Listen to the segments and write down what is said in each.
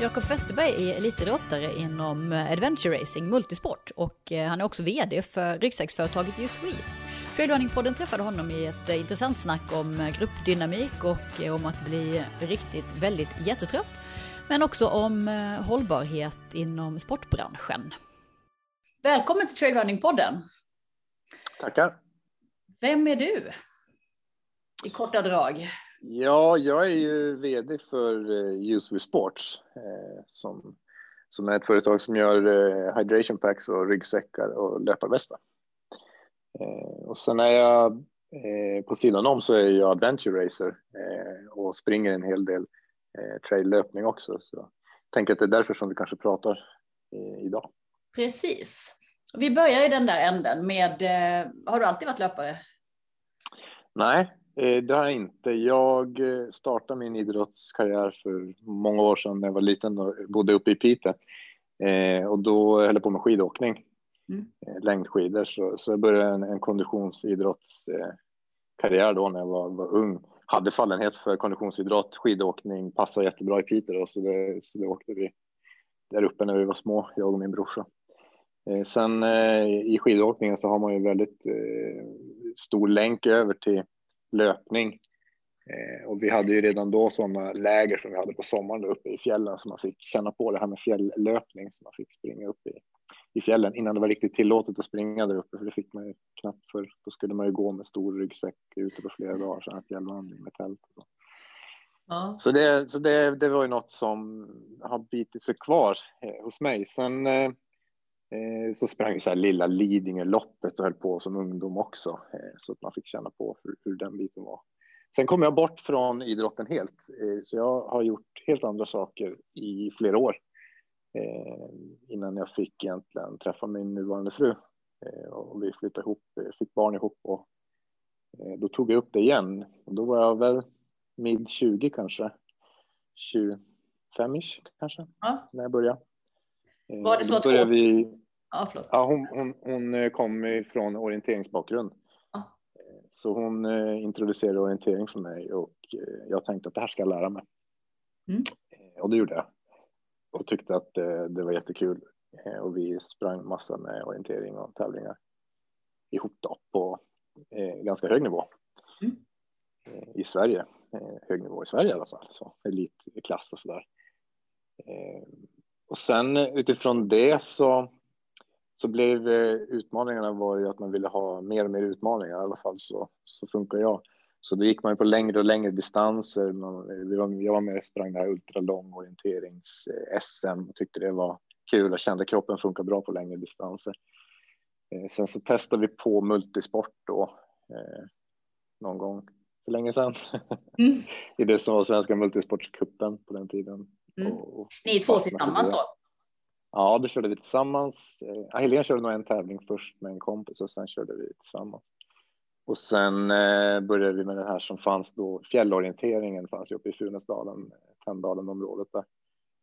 Jakob Westerberg är elitidrottare inom adventure racing, multisport och eh, han är också VD för ryggsäcksföretaget USWE. Trailrunning-podden träffade honom i ett eh, intressant snack om eh, gruppdynamik och om att bli riktigt väldigt jättetrött. Men också om hållbarhet inom sportbranschen. Välkommen till Trailrunning-podden! Tackar! Vem är du? I korta drag. Ja, jag är ju vd för uh, Use Sports eh, som, som är ett företag som gör eh, hydration packs och ryggsäckar och löparvästar. Eh, och sen är jag eh, på sidan om så är jag adventure racer eh, och springer en hel del eh, traillöpning också. Så jag tänker att det är därför som vi kanske pratar idag. Precis. Vi börjar i den där änden med, har du alltid varit löpare? Nej, Eh, det har jag inte. Jag eh, startade min idrottskarriär för många år sedan när jag var liten och bodde uppe i Piteå. Eh, och då höll jag på med skidåkning, mm. längdskidor. Så, så jag började en, en konditionsidrottskarriär då när jag var, var, ung. Hade fallenhet för konditionsidrott, skidåkning, passade jättebra i Piteå då, så det, så det åkte vi där uppe när vi var små, jag och min brorsa. Sen i skidåkningen så har man ju väldigt stor länk över till löpning. Eh, och vi hade ju redan då sådana läger som vi hade på sommaren uppe i fjällen så man fick känna på det här med fjälllöpning så man fick springa upp i, i fjällen innan det var riktigt tillåtet att springa där uppe för det fick man ju knappt för då skulle man ju gå med stor ryggsäck ute på flera dagar så här fjällvandring med tält och så. Ja. Så, det, så det, det var ju något som har bitit sig kvar eh, hos mig. Sen Eh, så sprang vi så här lilla Lidingöloppet och höll på som ungdom också eh, så att man fick känna på hur, hur den biten var. Sen kom jag bort från idrotten helt, eh, så jag har gjort helt andra saker i flera år innan jag fick egentligen träffa min nuvarande fru och vi flyttade ihop, fick barn ihop och då tog jag upp det igen och då var jag väl mid 20 kanske, 25-ish kanske ja. när jag började. Var det så att hon... Vi... Ja, förlåt. Ja, hon, hon, hon kom från orienteringsbakgrund. Ah. Så hon eh, introducerade orientering för mig och eh, jag tänkte att det här ska jag lära mig. Mm. Och det gjorde jag. Och tyckte att det, var jättekul. Och vi sprang massa med orientering och tävlingar ihop då på eh, ganska hög nivå. Mm. I Sverige, hög nivå i Sverige i alla fall, så elitklass och sådär. Och sen utifrån det så, så blev eh, utmaningarna var ju att man ville ha mer och mer utmaningar, i alla fall så, så funkar jag. Så då gick man på längre och längre distanser. Man, var, jag var med och sprang det här ultralång orienterings-SM och tyckte det var kul och kände kroppen funkar bra på längre distanser. Eh, sen så testade vi på multisport då eh, någon gång för länge sedan mm. i det som var svenska multisportscupen på den tiden. Mm. Och, Ni två tillsammans då? Ja, då körde vi tillsammans. Eh, Helene körde nog en tävling först med en kompis och sen körde vi tillsammans. Och sen eh, började vi med det här som fanns då. Fjällorienteringen fanns ju uppe i Funäsdalen, Tänndalen området där.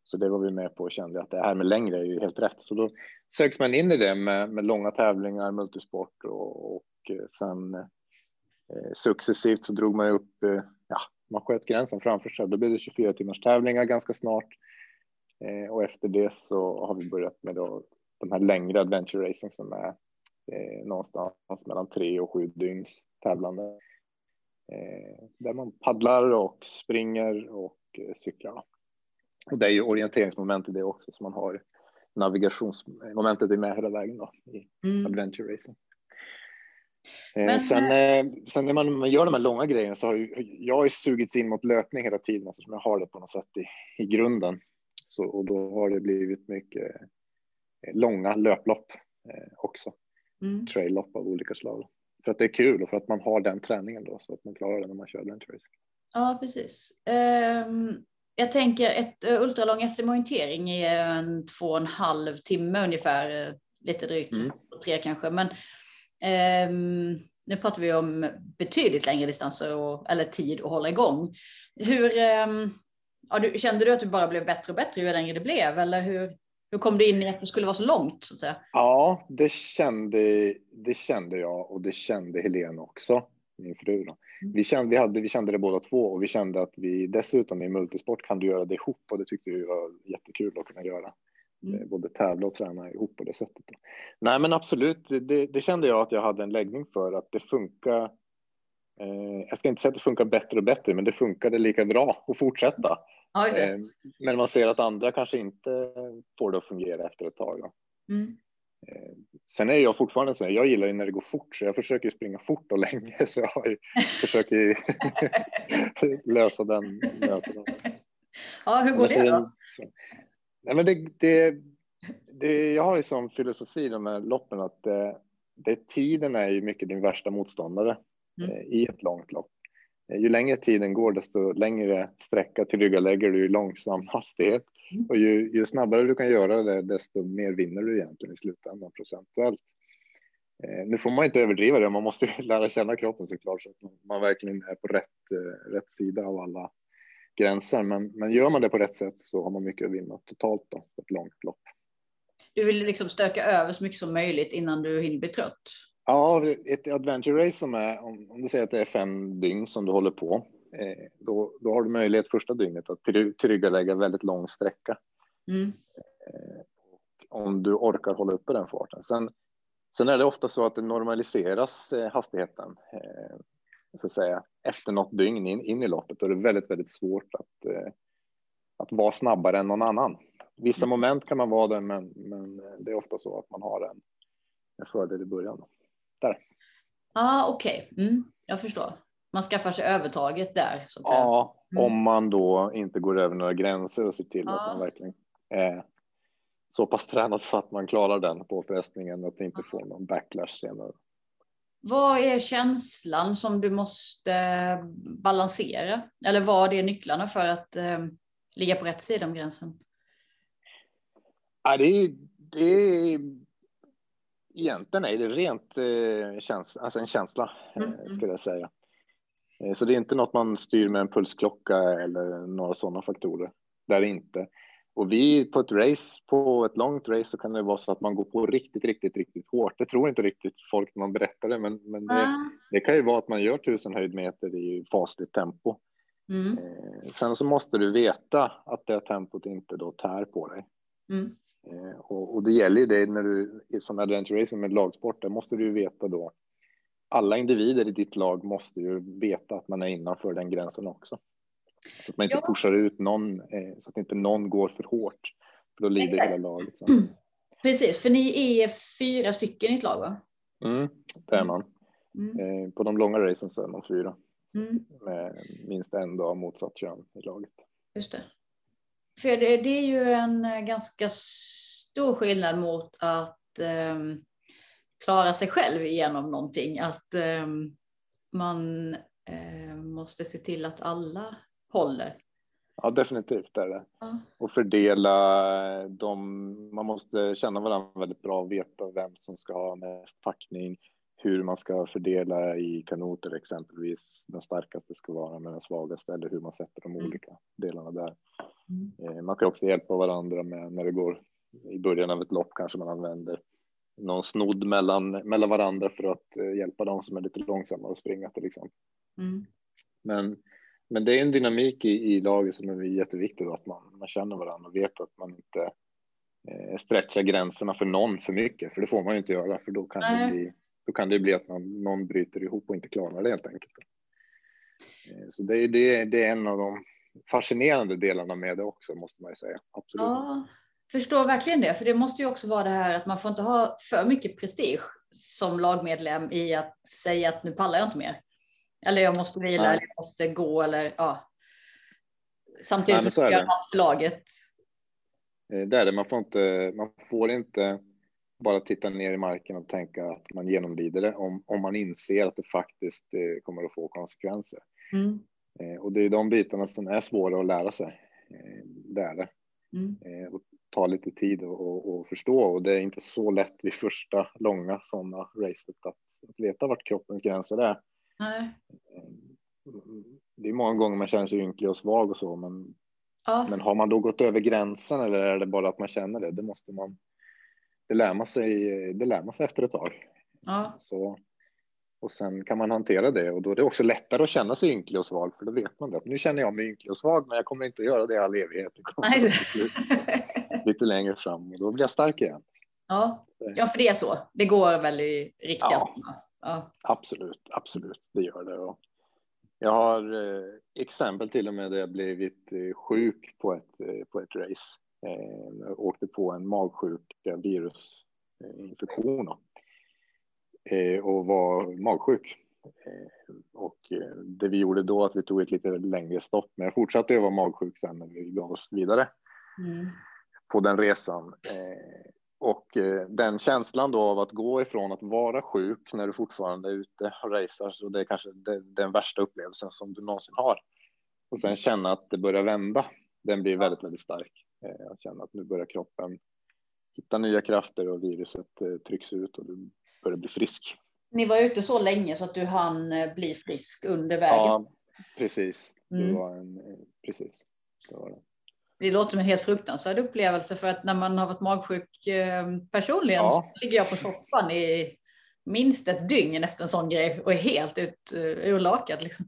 Så det var vi med på och kände att det här med längre är ju helt rätt. Så då söks man in i det med, med långa tävlingar, multisport och, och eh, sen eh, successivt så drog man upp eh, ja, man sköt gränsen framför sig. Då blev det 24 timmars tävlingar ganska snart. Eh, och efter det så har vi börjat med då de här längre adventure racing som är eh, någonstans mellan tre och sju dygns tävlande. Eh, där man paddlar och springer och eh, cyklar. Och det är ju orienteringsmoment i det också, så man har navigationsmomentet är med hela vägen då i mm. adventure racing. Eh, Men, sen, eh, sen när man gör de här långa grejerna så har jag har sugits in mot löpning hela tiden eftersom jag har det på något sätt i, i grunden. Så, och då har det blivit mycket eh, långa löplopp också. Mm. Traillopp av olika slag. För att det är kul och för att man har den träningen då så att man klarar det när man kör adventure Ja, precis. Um, jag tänker ett ultralång SM-orientering är en två och en halv timme ungefär, lite drygt, mm. tre kanske. Men Um, nu pratar vi om betydligt längre distanser och, eller tid att hålla igång. Hur, um, ja, du, kände du att du bara blev bättre och bättre ju längre det blev? Eller hur, hur kom du in i att det skulle vara så långt? Så att säga? Ja, det kände, det kände jag och det kände Helene också. min fru. Då. Mm. Vi, kände, vi, hade, vi kände det båda två och vi kände att vi dessutom i multisport kan du göra det ihop och det tyckte vi var jättekul att kunna göra. Mm. Eh, både tävla och träna ihop på det sättet. Nej, men absolut, det, det, kände jag att jag hade en läggning för att det funkar. Eh, jag ska inte säga att det funkar bättre och bättre, men det funkade lika bra att fortsätta. Ja, eh, men man ser att andra kanske inte får det att fungera efter ett tag. Mm. Eh, sen är jag fortfarande så här, jag gillar ju när det går fort, så jag försöker springa fort och länge, så jag försöker lösa den möten. Ja, hur går det då? Nej, men det, det, det, jag har ju som filosofi de här loppen att det, det, tiden är ju mycket din värsta motståndare mm. Eh, i ett långt lopp. Eh, ju längre tiden går, desto längre sträcka tillryggalägger du i långsam hastighet. Mm. Och ju, ju, snabbare du kan göra det, desto mer vinner du egentligen i slutändan procentuellt. Eh, nu får man inte överdriva det, man måste lära känna kroppen såklart så att man verkligen är på rätt, eh, rätt sida av alla gränser. Men, men gör man det på rätt sätt så har man mycket att vinna totalt då, på ett långt lopp. Du vill liksom stöka över så mycket som möjligt innan du hinner bli trött? Ja, ett adventure race som är, om, om du säger att det är fem dygn som du håller på, eh, då, då har du möjlighet första dygnet att tryggalägga väldigt lång sträcka. Mm. Eh, om du orkar hålla uppe den farten. Sen, sen är det ofta så att det normaliseras eh, hastigheten eh, så att säga, efter något dygn in, in i loppet. Det är väldigt, väldigt svårt att, eh, att vara snabbare än någon annan. Vissa mm. moment kan man vara det, men, men det är ofta så att man har en, en fördel i början. Där. Ja, ah, okej. Okay. Mm, jag förstår. Man skaffar sig övertaget där. Så att ja, mm. om man då inte går över några gränser och ser till ah. att man verkligen är så pass tränad så att man klarar den påfrestningen och att inte får någon backlash senare. Vad är känslan som du måste balansera? Eller vad är nycklarna för att eh, ligga på rätt sida om gränsen? Ja, det är, det är egentligen är det rent eh, känsla, alltså en känsla eh, mm. mm. skulle jag säga. Eh, så det är inte något man styr med en pulsklocka eller några sådana faktorer. Det är inte. Och vi på ett race, på ett långt race så kan det vara så att man går på riktigt, riktigt, riktigt hårt. Det tror inte riktigt folk när man berättar det, men, men det, det kan ju vara att man gör tusen höjdmeter i fasligt tempo. Mm. Eh, sen så måste du veta att det tempot inte då tär på dig. Mm. Eh, och, och, det gäller ju det när du sån adventure racing med lagsport, där måste du ju veta då. Alla individer i ditt lag måste ju veta att man är innanför den gränsen också. Så att man inte ja. pushar ut någon, eh, så att inte någon går för hårt. För då lider Exakt. hela laget. Så. Precis, för ni är fyra stycken i ett lag va? Mm, det är man. Mm. Eh, på de långa racen så är man fyra. Mm. Med minst en dag motsatt kön i laget. Just det. För det, det är ju en eh, ganska stor skillnad mot att um, klara sig själv igenom någonting. Att um, man uh, måste se till att alla håller. Ja, definitivt är det. Ja. Och fördela dem. Man måste känna varandra väldigt bra och veta vem som ska ha mest packning, hur man ska fördela i kanoter exempelvis. Den starkaste ska vara med den svagaste eller hur man sätter de mm. olika delarna där. Mm. Eh, man kan också hjälpa varandra med när det går i början av ett lopp kanske man använder någon snodd mellan, mellan varandra för att eh, hjälpa dem som är lite långsammare att springa till exempel. Mm. Men men det är en dynamik i, i laget som är jätteviktig, att man, man känner varandra och vet att man inte eh, stretchar gränserna för någon för mycket, för det får man ju inte göra, för då kan, det bli, då kan det bli att man, någon bryter ihop och inte klarar det helt enkelt. Eh, så det, det, det är en av de fascinerande delarna med det också, måste man ju säga. Absolut. Ja, förstår verkligen det, för det måste ju också vara det här att man får inte ha för mycket prestige som lagmedlem i att säga att nu pallar jag inte mer. Eller jag måste vila, eller jag måste gå eller ja. Samtidigt Nej, som jag gör allt för laget. Eh, det är det, man får inte, man får inte bara titta ner i marken och tänka att man genomlider det om, om man inser att det faktiskt eh, kommer att få konsekvenser. Mm. Eh, och det är de bitarna som är svåra att lära sig. Det är det. Mm. Och ta lite tid och, och, förstå och det är inte så lätt vid första långa sådana racet att, att veta vart kroppens gränser är. Nej. Det är många gånger man känner sig ynklig och svag och så, men, ja. men har man då gått över gränsen eller är det bara att man känner det? Det måste man. Det lär man sig. Det lär man sig efter ett tag. Ja. Så, och sen kan man hantera det och då är det också lättare att känna sig ynklig och svag för då vet man det. Nu känner jag mig ynklig och svag men jag kommer inte att göra det i all evighet. Lite längre fram och då blir jag stark igen. Ja. ja, för det är så. Det går väl i riktiga ja, ja. Absolut, absolut, det gör det. Och jag har eh, exempel till och med där jag blivit eh, sjuk på ett, eh, på ett race. Eh, jag åkte på en magsjuka virusinfektion eh, och var magsjuk. Eh, och det vi gjorde då att vi tog ett lite längre stopp, men jag fortsatte att vara magsjuk sen när vi gav oss vidare mm. på den resan. Och den känslan då av att gå ifrån att vara sjuk när du fortfarande är ute och racear, så det är kanske den värsta upplevelsen som du någonsin har. Och sen känna att det börjar vända, den blir väldigt, väldigt stark. Eh, att känna att nu börjar kroppen hitta nya krafter och viruset eh, trycks ut och du börjar bli frisk. Ni var ute så länge så att du hann eh, bli frisk under vägen? Ja, precis. Mm. Det var en, precis. Det, var det. Det låter som en helt fruktansvärd upplevelse för att när man har varit magsjuk personligen ja. så ligger jag på soffan i minst ett dygn efter en sån grej och är helt ut, urlakad. Liksom.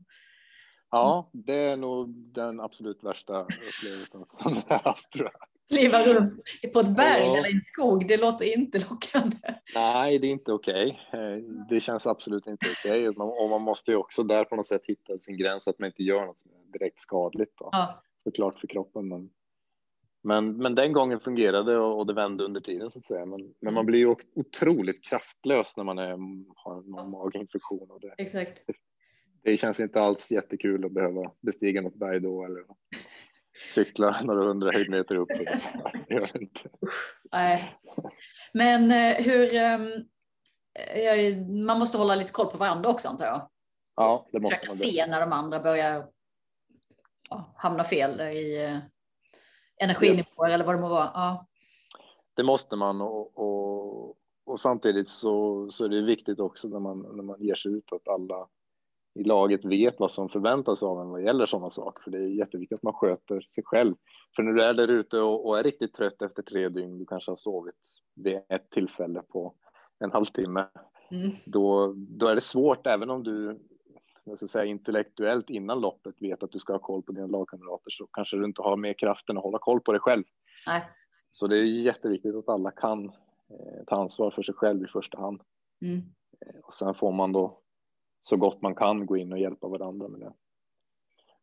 Ja, det är nog den absolut värsta upplevelsen som jag har haft tror jag. Kliva runt på ett berg ja. eller i en skog, det låter inte lockande. Nej, det är inte okej. Okay. Eh, det känns absolut inte okej. Okay. Och man måste ju också där på något sätt hitta sin gräns så att man inte gör något som är direkt skadligt. Då. Ja. Såklart för kroppen. Men, men, men den gången fungerade och, och det vände under tiden så att säga. Men, men man blir ju otroligt kraftlös när man är, har någon maginfektion. Och det, Exakt. Det, det känns inte alls jättekul att behöva bestiga något berg då eller cykla några hundra höjdmeter upp. Nej. Men eh, hur, ehm, man måste hålla lite koll på varandra också antar jag? Ja, det måste Försöka man. se när de andra börjar ja, hamna fel i eh, energinivåer yes. eller vad det må vara. Ja. Det måste man och, och, och samtidigt så, så är det viktigt också när man, när man ger sig ut att alla i laget vet vad som förväntas av en vad gäller sådana saker. För det är jätteviktigt att man sköter sig själv. För när du är där ute och, och är riktigt trött efter tre dygn, du kanske har sovit vid ett tillfälle på en halvtimme, mm. då, då är det svårt, även om du jag ska säga, intellektuellt innan loppet vet att du ska ha koll på dina lagkamrater så kanske du inte har mer kraften att hålla koll på dig själv. Nej. Så det är jätteviktigt att alla kan eh, ta ansvar för sig själv i första hand. Mm. Eh, och sen får man då så gott man kan gå in och hjälpa varandra med det.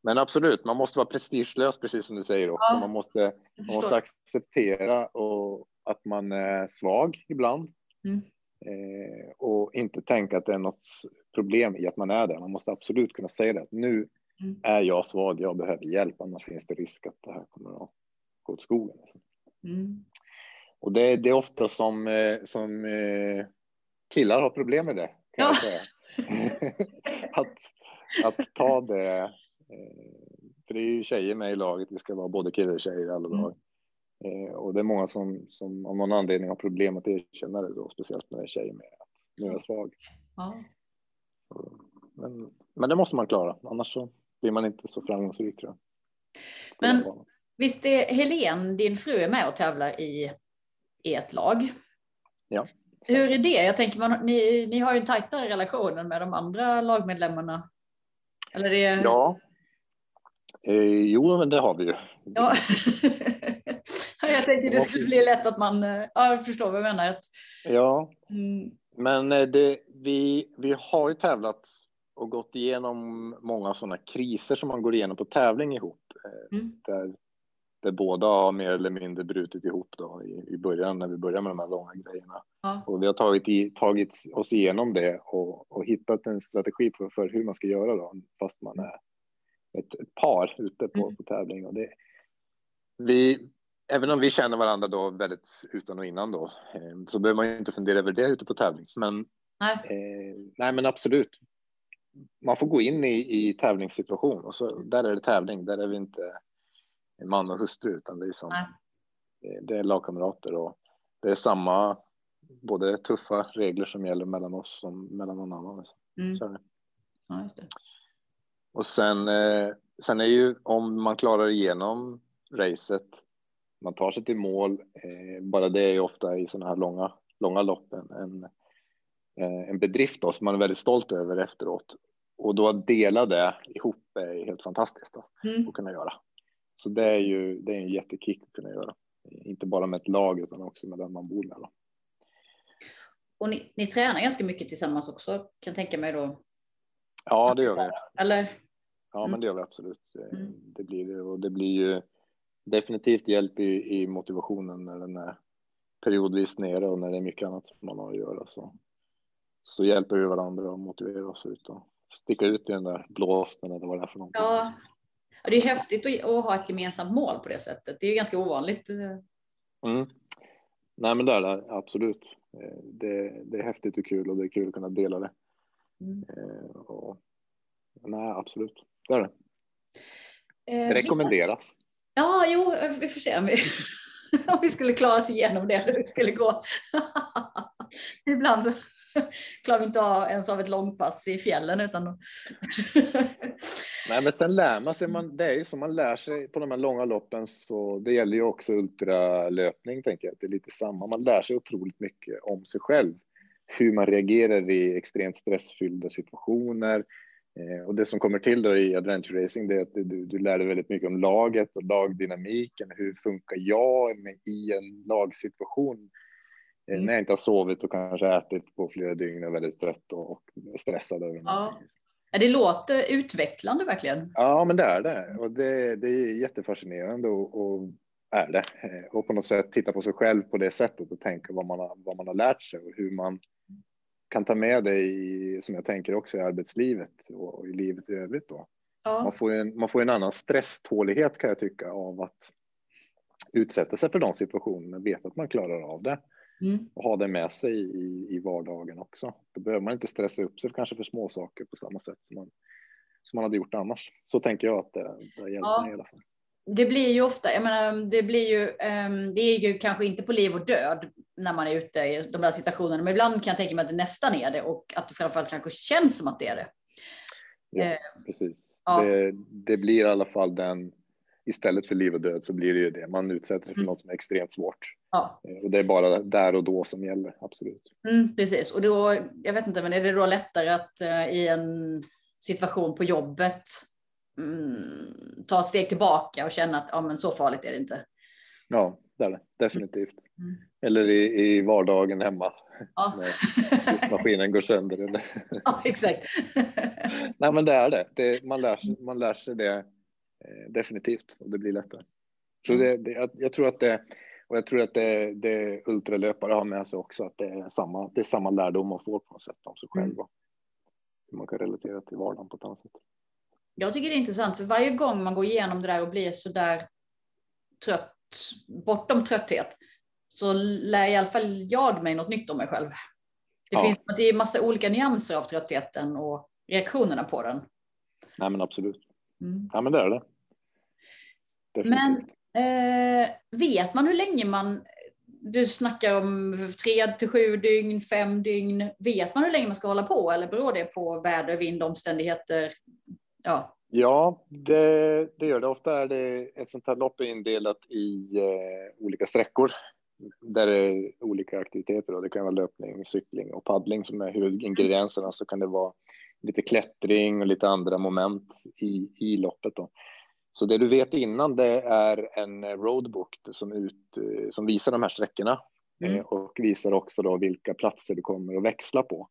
Men absolut, man måste vara prestigelös, precis som du säger också. Ja, man måste, man måste acceptera och att man är svag ibland. Mm. Eh, och inte tänka att det är något problem i att man är det. Man måste absolut kunna säga det. Nu mm. är jag svag, jag behöver hjälp, annars finns det risk att det här kommer att gå åt skogen. Alltså. Mm. Och det, det, är ofta som, eh, som eh, killar har problem med det. Kan ja. att, att ta det. Eh, för det är ju tjejer med i laget. Vi ska vara både killar och tjejer i alla mm. lag. Mm. Och det är många som, som av någon anledning har problem att erkänna det då, speciellt när det är tjejer med. Att nu är jag svag. Ja. Men, men det måste man klara, annars så blir man inte så framgångsrik tror jag. Men visst är Helen, din fru, är med och tävlar i ert lag? Ja. Hur är det? Jag tänker, man, ni, ni har ju en tajtare relation med de andra lagmedlemmarna. Eller det... Ja. Eh, jo, men det har vi ju. Ja. jag tänkte det skulle bli lätt att man, eh, ja, jag förstår vad jag menar. Ja, mm. men eh, det, vi, vi har ju tävlat och gått igenom många sådana kriser som man går igenom på tävling ihop. Eh, mm. Där där båda har mer eller mindre brutit ihop då i, i början när vi började med de här långa grejerna. Ja. Och vi har tagit, i, tagit oss igenom det och, och hittat en strategi för, för, hur man ska göra då, fast man är ett, ett par ute på, mm. på tävling. Och det, vi, även om vi känner varandra då väldigt utan och innan då, eh, så behöver man ju inte fundera över det ute på tävling. Men, nej. Eh, nej, men absolut. Man får gå in i, i tävlingssituation och så där är det tävling. Där är vi inte man och hustru, utan det är som det är lagkamrater och det är samma både tuffa regler som gäller mellan oss som mellan någon annan. Mm. Så ja. Och sen, eh, sen är ju om man klarar igenom racet, man tar sig till mål, eh, bara det är ju ofta i sådana här långa, långa lopp en, en, eh, en bedrift då, som man är väldigt stolt över efteråt. Och då att dela det ihop är helt fantastiskt då, mm. att kunna göra. Så det är ju det är en jättekick att kunna göra. Inte bara med ett lag utan också med den man bor med. Då. Och ni, ni tränar ganska mycket tillsammans också kan jag tänka mig då? Ja, det gör vi. Eller? Ja, mm. men det gör vi absolut. Mm. Det blir det och det blir ju definitivt hjälp i, i motivationen när den är periodvis nere och när det är mycket annat som man har att göra så, så hjälper vi varandra och motiverar oss ut och sticka ut i den där blåsten eller vad det är för någonting. Ja, det är häftigt att, att ha ett gemensamt mål på det sättet. Det är ju ganska ovanligt. Mm. Nej, men det är det absolut. Eh, det, det är häftigt och kul och det är kul att kunna dela det. Mm. Eh, och, nej, absolut, det är det. Eh, rekommenderas. Ja, jo, vi får se om vi, om vi skulle klara oss igenom det. det skulle gå. Ibland så klarar vi inte av ens av ett långpass i fjällen utan Nej, men sen lär man sig, man, det är ju som man lär sig på de här långa loppen så det gäller ju också ultralöpning tänker jag, det är lite samma. Man lär sig otroligt mycket om sig själv, hur man reagerar i extremt stressfyllda situationer. Eh, och det som kommer till då i adventure racing det är att du, du lär dig väldigt mycket om laget och lagdynamiken. Hur funkar jag i en lagsituation? Eh, mm. När jag inte har sovit och kanske ätit på flera dygn och är väldigt trött och stressad över ja. Det låter utvecklande verkligen. Ja, men det är det och det, det är jättefascinerande och, och är det eh, och på något sätt titta på sig själv på det sättet och tänka vad man har, vad man har lärt sig och hur man kan ta med i, som jag tänker också i arbetslivet och i livet i övrigt då. Ja. Man, får en, man får en annan stresstålighet kan jag tycka av att utsätta sig för de situationerna, veta att man klarar av det mm. och ha det med sig i, i vardagen också. Då behöver man inte stressa upp sig kanske för små saker på samma sätt som man, som man hade gjort annars. Så tänker jag att det, det hjälper ja. mig i alla fall. Det blir ju ofta, jag menar, det blir ju, um, det är ju kanske inte på liv och död när man är ute i de där situationerna, men ibland kan jag tänka mig att det nästan är det och att det framförallt kanske känns som att det är det. Ja, uh, precis. Ja. Det, det, blir i alla fall den, istället för liv och död så blir det ju det, man utsätter sig för mm. något som är extremt svårt. Ja. Eh, och det är bara där och då som gäller, absolut. Mm, precis, och då, jag vet inte, men är det då lättare att uh, i en situation på jobbet mm, ta ett steg tillbaka och känna att ja, men så farligt är det inte? Ja, det är det definitivt. Mm. Eller i, i vardagen hemma. Ja. När maskinen går sönder. Eller? Ja, exakt. Nej, men det är det. det man, lär sig, man lär sig det eh, definitivt och det blir lättare. Så mm. det, det, jag, jag tror att det och jag tror att det, det ultralöpare har med sig också, att det är samma, det är samma lärdom man får på något sätt om sig själv. Mm. Man kan relatera till vardagen på ett annat sätt. Jag tycker det är intressant, för varje gång man går igenom det där och blir så där trött, bortom trötthet, så lär i alla fall jag mig något nytt om mig själv. Det ja. finns det är massa olika nyanser av tröttheten och reaktionerna på den. Nej, men absolut. Mm. Ja, men det är det. Definitivt. Men eh, vet man hur länge man, du snackar om tre till sju dygn, fem dygn. Vet man hur länge man ska hålla på eller beror det på väder, vind, omständigheter? Ja, ja det, det gör det. Ofta är det ett sånt här lopp indelat i eh, olika sträckor där det är olika aktiviteter. Då. Det kan vara löpning, cykling och paddling som är huvudingredienserna. Så kan det vara lite klättring och lite andra moment i, i loppet. Då. Så det du vet innan det är en roadbook som, ut, som visar de här sträckorna mm. Eh, och visar också då vilka platser du kommer att växla på.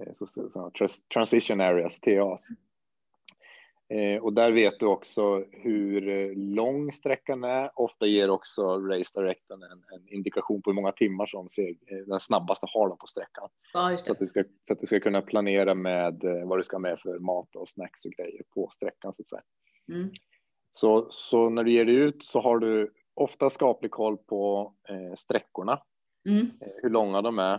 Eh, så, så, så, transition areas, TAs. Eh, och där vet du också hur eh, lång sträckan är. Ofta ger också Race Directorn en, en, indikation på hur många timmar som eh, den snabbaste har på sträckan. Ja, så, att du ska, så att du ska kunna planera med vad du ska ha med för mat och snacks och grejer på sträckan. Så, att säga. Mm. Så, så när du ger dig ut så har du ofta skaplig koll på eh, sträckorna, mm. hur långa de är.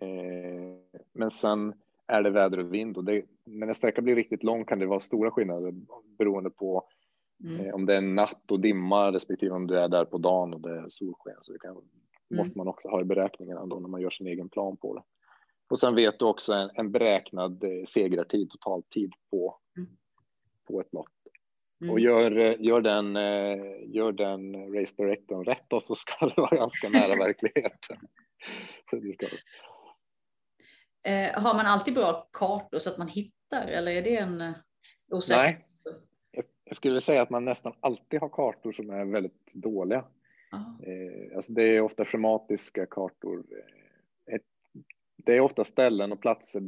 Eh, men sen är det väder och vind och det, när en sträcka blir riktigt lång kan det vara stora skillnader beroende på mm. eh, om det är natt och dimma respektive om det är där på dagen och det är solsken. Så det kan, mm. måste man också ha i beräkningarna då när man gör sin egen plan på det. Och sen vet du också en, en beräknad eh, segrartid, totaltid på, mm. på ett lopp. Och mm. gör, eh, gör, den, eh, gör den race directorn rätt då så ska det vara ganska nära verkligheten. Eh, har man alltid bra kartor så att man hittar eller är det en eh, osäkerhet? Nej, jag skulle säga att man nästan alltid har kartor som är väldigt dåliga. Eh, alltså det är ofta schematiska kartor. Eh, ett, det är ofta ställen och platser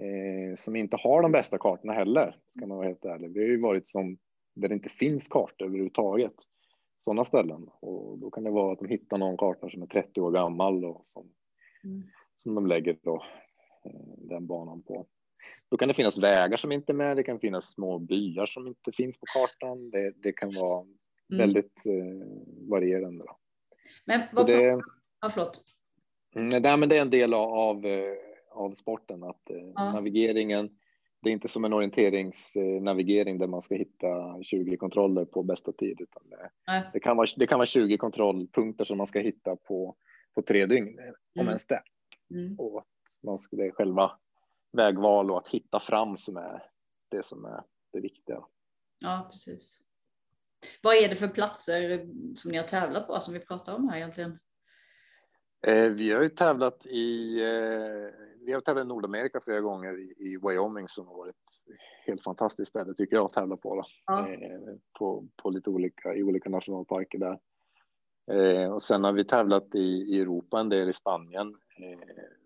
eh, som inte har de bästa kartorna heller, ska man vara helt ärlig. Vi har ju varit som där det inte finns kartor överhuvudtaget, sådana ställen. Och då kan det vara att de hittar någon karta som är 30 år gammal och som, mm. Som de lägger då, eh, den banan på. Då kan det finnas vägar som inte är med. Det kan finnas små byar som inte finns på kartan. Det, det kan vara mm. väldigt eh, varierande. Då. Men vad det, ja, förlåt. Mm, det, men det är en del av, eh, av sporten att eh, ja. navigeringen. Det är inte som en orienteringsnavigering där man ska hitta 20 kontroller på bästa tid, utan det, det, kan, vara, det kan vara 20 kontrollpunkter som man ska hitta på, på tre dygn, mm. om ens det. Mm. Och man ska, det är själva vägval och att hitta fram som är det som är det viktiga. Ja, precis. Vad är det för platser som ni har tävlat på som vi pratar om här egentligen? Eh, vi har ju tävlat i, eh, vi har tävlat i Nordamerika flera gånger i, i Wyoming som har varit helt fantastiskt ställe tycker jag att tävla på. Då. Ja. Eh, på, på lite olika, i olika nationalparker där. Eh, och sen har vi tävlat i, i Europa en del i Spanien. Eh,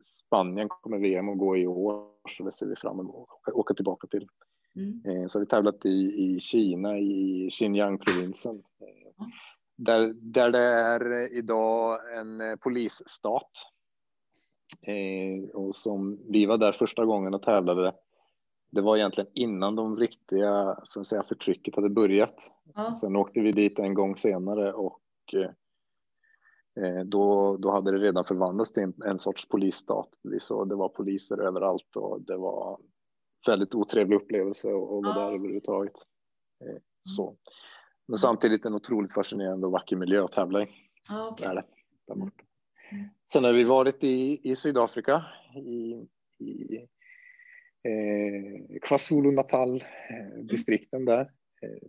Spanien kommer VM att gå i år så det ser vi fram emot att åka tillbaka till. Mm. Eh, så har vi tävlat i, i Kina i Xinjiang-provinsen. Mm. Där, där det är idag en polisstat. och som vi var där första gången och tävlade. Det var egentligen innan de riktiga så att säga, förtrycket hade börjat. Mm. Sen åkte vi dit en gång senare och Eh, då, då hade det redan förvandlats till en, en sorts polisstat. Så det var poliser överallt och det var väldigt otrevlig upplevelse att vara där överhuvudtaget. Eh, så. Men samtidigt en otroligt fascinerande och vacker miljö att tävla i. Ah, okay. Där, där mm. borta. Mm. Sen har vi varit i, i Sydafrika, i, i eh, KwaZulu-Natal-distrikten eh, där. Eh,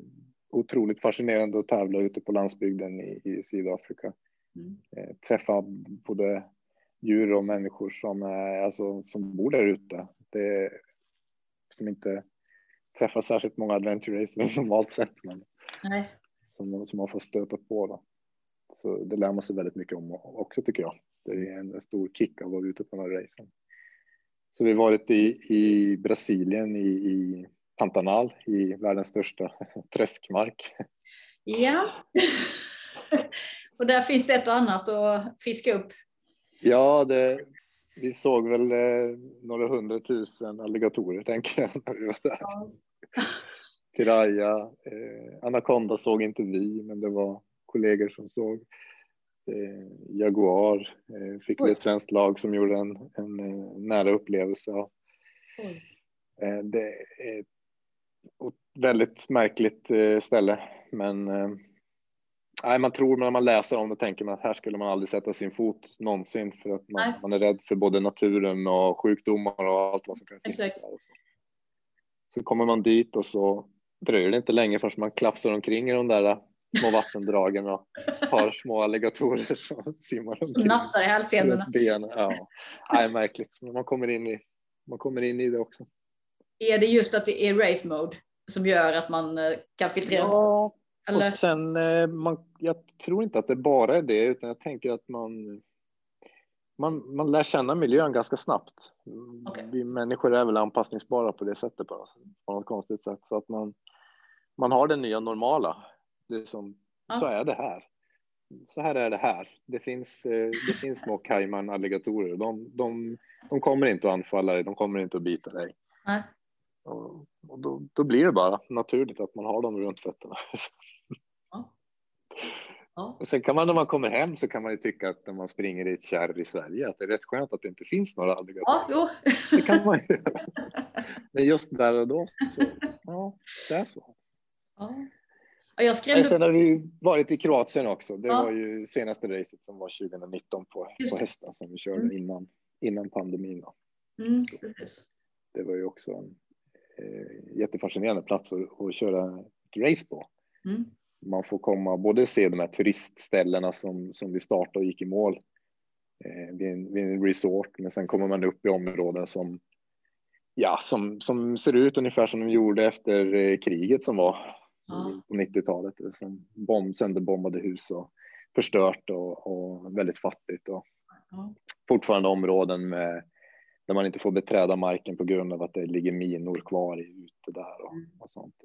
otroligt fascinerande att tävla ute på landsbygden i, i Sydafrika. Mm. Eh, träffa både djur och människor som, alltså, som bor där ute. Det, som inte träffar särskilt många adventure racers normalt sett, men Nej. Som, som man får stöta på. Då. Så det lär man sig väldigt mycket om också tycker jag. Det är en stor kick att vara ute på några race. Så vi har varit i, i Brasilien, i, i Pantanal, i världens största träskmark. Ja. Och där finns det ett och annat att fiska upp. Ja, det, vi såg väl eh, några hundratusen alligatorer tänker jag när vi var där. Ja. Piraya, eh, Anaconda såg inte vi, men det var kollegor som såg. Eh, Jaguar eh, fick vi ett svenskt lag som gjorde en, en eh, nära upplevelse. Eh, det är ett väldigt märkligt ställe, men Nej, man tror när man läser om det tänker man att här skulle man aldrig sätta sin fot någonsin för att man, man är rädd för både naturen och sjukdomar och allt vad som kan finnas Exakt. där. Så. så kommer man dit och så dröjer det inte länge förrän man klafsar omkring i de där små vattendragen och har små alligatorer som simmar omkring. Nafsar i hälsenorna. Ja, Nej, märkligt. Men man kommer, in i, man kommer in i det också. Är det just att det är race mode som gör att man eh, kan filtrera? Ja, eller? Och sen, eh, man, jag tror inte att det bara är det, utan jag tänker att man, man, man lär känna miljön ganska snabbt. Okay. Vi människor är väl anpassningsbara på det sättet bara, på något konstigt sätt. Så att man, man har det nya normala. Det som, ja. Så är det här. Så här är det här. Det finns, eh, det finns små cayman-alligatorer. De, de, de kommer inte att anfalla dig, de kommer inte att bita dig. Nej. Och då, då, blir det bara naturligt att man har dem runt fötterna. Ja. Och sen kan man när man kommer hem så kan man ju tycka att när man springer i ett kärr i Sverige att det är rätt skönt att det inte finns några alligatorer. Ja, det kan man ju. Men just där och då så ja, det är så. Ja. Jag skrämde... Sen har vi varit i Kroatien också. Det ja. var ju senaste racet som var 2019 på, på hösten som vi körde mm. innan, innan pandemin. Mm, det var ju också en eh, jättefascinerande plats att, att köra ett race på. Mm. Man får komma både se de här turistställena som, som vi startade och gick i mål eh, vid, en, vid en resort, men sen kommer man upp i områden som ja, som, som ser ut ungefär som de gjorde efter eh, kriget som var ja. på 90-talet. Som bomb, sönderbombade hus och förstört och, och väldigt fattigt. Och ja. Fortfarande områden med, där man inte får beträda marken på grund av att det ligger minor kvar ute där och, mm. och sånt.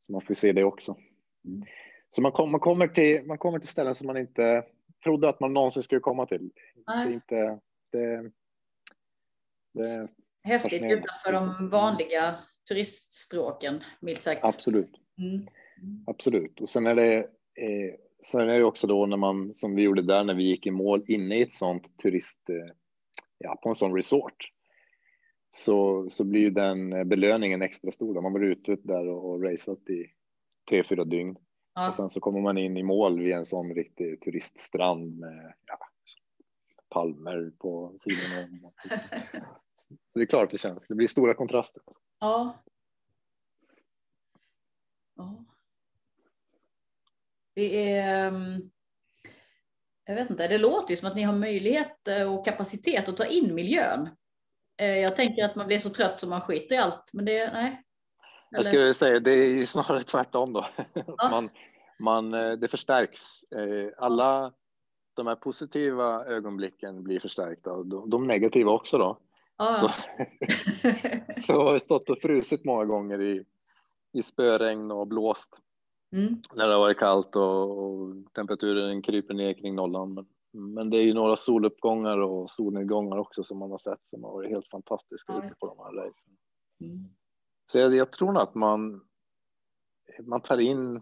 Så man får se det också. Så man, kom, man, kommer till, man kommer till ställen som man inte trodde att man någonsin skulle komma till. Det är inte, det, det Häftigt utanför de vanliga turiststråken, milt sagt. Absolut. Mm. Absolut. Och sen är det eh, sen är det också då när man som vi gjorde där när vi gick i mål inne i ett sånt turist, eh, ja, på en sån resort. Så, så blir ju den belöningen extra stor. Man var ute där och, och raceat i tre, fyra dygn. Ja. Och sen så kommer man in i mål vid en sån riktig turiststrand med ja, palmer på sidorna. det är klart det känns. Det blir stora kontraster. Ja. ja. Det är. Mm, jag vet inte, det låter ju som att ni har möjlighet eh, och kapacitet att ta in miljön. Eh, jag tänker att man blir så trött som man skiter i allt, men det nej. Jag skulle säga det är ju snarare tvärtom då. Ja. Man, man, eh, det förstärks. Alla de här positiva ögonblicken blir förstärkta och de negativa också då. Ah. Så, så jag har stått och frusit många gånger i, i spöregn och blåst. Mm. När det har varit kallt och, och, temperaturen kryper ner kring nollan. Men, men, det är ju några soluppgångar och solnedgångar också som man har sett som har varit helt fantastiska ja, ute på de här racen. Mm. Så jag, jag tror nog att man, man tar in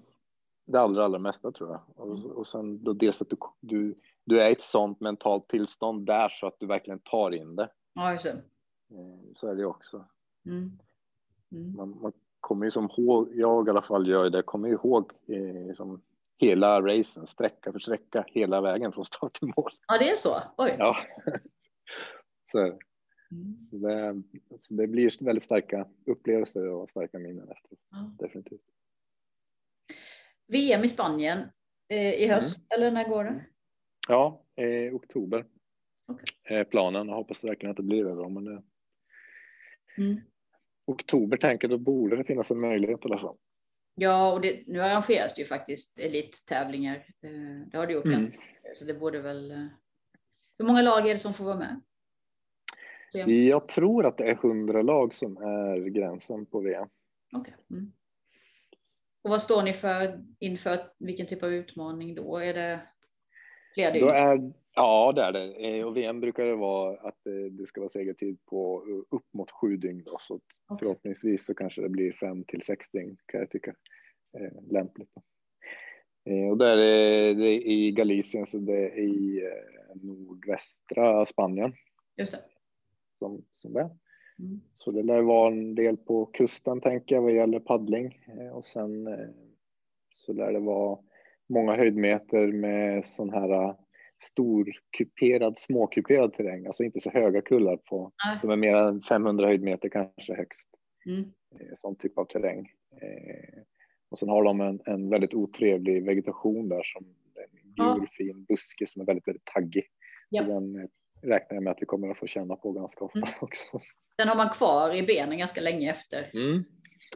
det allra, allra mesta tror jag. Och, mm. och sen då dels att du, du, du är i ett sånt mentalt tillstånd där så att du verkligen tar in det. Ja, just det. Eh, så är det också. Mm. Mm. Man, man, kommer ju som ihåg, jag i alla fall gör det, kommer ihåg eh, som hela racen, sträcka för sträcka, hela vägen från start till mål. Ja, det är så? Oj. Ja. så, mm. så, det, så det blir väldigt starka upplevelser och starka minnen efter. Ja. Definitivt. VM i Spanien eh, i höst, mm. eller när går det? Ja, eh, oktober okay. planen. Jag hoppas verkligen att det blir det då, men det... Mm. Oktober tänker då borde det finnas en möjlighet i alla fall. Ja, och det, nu arrangeras det ju faktiskt elittävlingar. Eh, det har det gjort mm. ganska så det borde väl. Eh, hur många lag är det som får vara med? Jag tror att det är hundra lag som är gränsen på VM. Okay. Mm. Och vad står ni för inför vilken typ av utmaning då? Är det fler dygn? Då är, Ja, det är det. Eh, och VM brukar det vara att det ska vara segertid på upp mot sju dygn. Då, så okay. förhoppningsvis så kanske det blir fem till sex dygn kan jag tycka eh, lämpligt. Eh, och där är det i Galicien, så det är i eh, nordvästra Spanien. Just det. Som, som det. Mm. Så det lär vara en del på kusten tänker jag vad gäller paddling eh, och sen eh, så lär det vara många höjdmeter med sån här storkuperad, småkuperad terräng, alltså inte så höga kullar på, Nej. de är mer än 500 höjdmeter kanske högst. Mm. Eh, sån typ av terräng. Eh, och sen har de en, en väldigt otrevlig vegetation där som en gul fin buske som är väldigt, väldigt taggig. Ja. Den eh, räknar jag med att vi kommer att få känna på ganska ofta mm. också. Den har man kvar i benen ganska länge efter. Mm.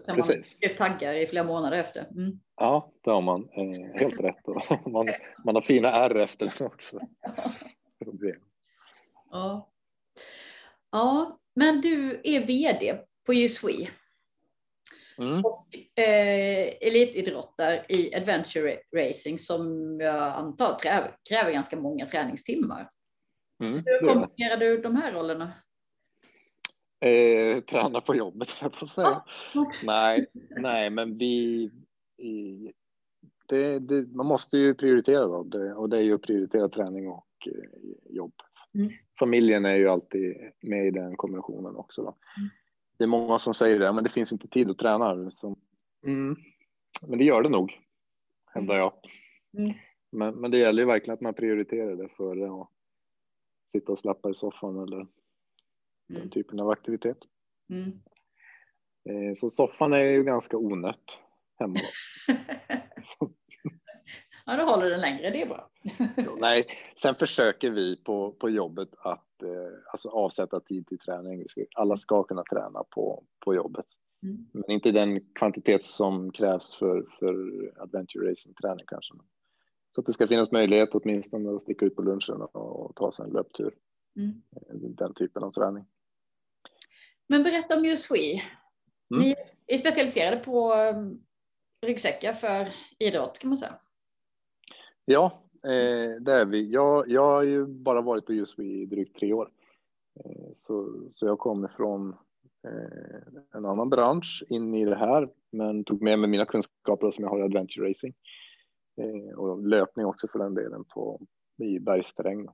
Så Precis. man taggar i flera månader efter. Mm. Ja, det har man. Eh, helt rätt. man, man har fina ärr efter den också. Ja. ja, men du är vd på USWE. Mm. Och eh, elitidrottar i adventure racing som jag antar kräver, kräver ganska många träningstimmar. Mm, Hur kombinerar du de här rollerna? Eh, träna på jobbet, jag på säga. Ah. Nej, nej, men vi... I, det, det, man måste ju prioritera då, det, och det är ju att prioritera träning och eh, jobb. Mm. Familjen är ju alltid med i den kombinationen också. Då. Mm. Det är många som säger det, men det finns inte tid att träna. Så, mm, men det gör det nog, hävdar jag. Mm. Men, men det gäller ju verkligen att man prioriterar det före att sitta och slappa i soffan eller den mm. typen av aktivitet. Mm. Eh, så soffan är ju ganska onött hemma. ja, då håller den längre, det är bra. Nej, sen försöker vi på, på jobbet att eh, alltså avsätta tid till träning. Alla ska kunna träna på, på jobbet. Mm. Men inte den kvantitet som krävs för, för adventure racing träning kanske. Så att det ska finnas möjlighet åtminstone att sticka ut på lunchen och ta sig en löptur. Mm. Den typen av träning. Men berätta om USWE. Mm. Ni är specialiserade på um, ryggsäckar för idrott kan man säga. Ja, eh, det är vi. Jag, jag har ju bara varit på USWE i drygt tre år. Eh, så, så jag kommer från eh, en annan bransch in i det här, men tog med mig mina kunskaper som jag har i adventure racing eh, Eh, och löpning också för den delen på i bergsterräng.